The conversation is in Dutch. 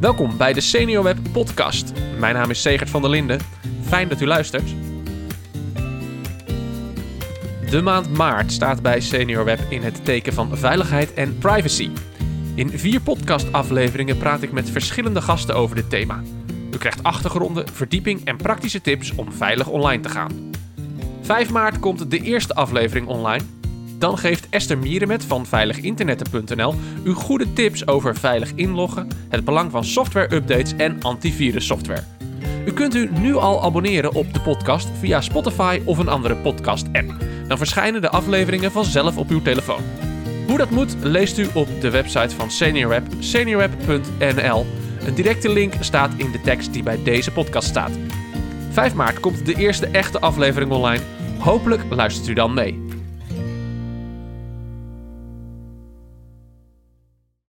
Welkom bij de Senior Web podcast. Mijn naam is Segert van der Linden. Fijn dat u luistert. De maand maart staat bij Senior Web in het teken van veiligheid en privacy. In vier podcastafleveringen praat ik met verschillende gasten over dit thema. U krijgt achtergronden, verdieping en praktische tips om veilig online te gaan. 5 maart komt de eerste aflevering online. Dan geeft Esther Mierenmet van veiliginternetten.nl u goede tips over veilig inloggen, het belang van software-updates en antivirussoftware. U kunt u nu al abonneren op de podcast via Spotify of een andere podcast-app. Dan verschijnen de afleveringen vanzelf op uw telefoon. Hoe dat moet, leest u op de website van SeniorWeb, seniorweb.nl. Een directe link staat in de tekst die bij deze podcast staat. 5 maart komt de eerste echte aflevering online. Hopelijk luistert u dan mee.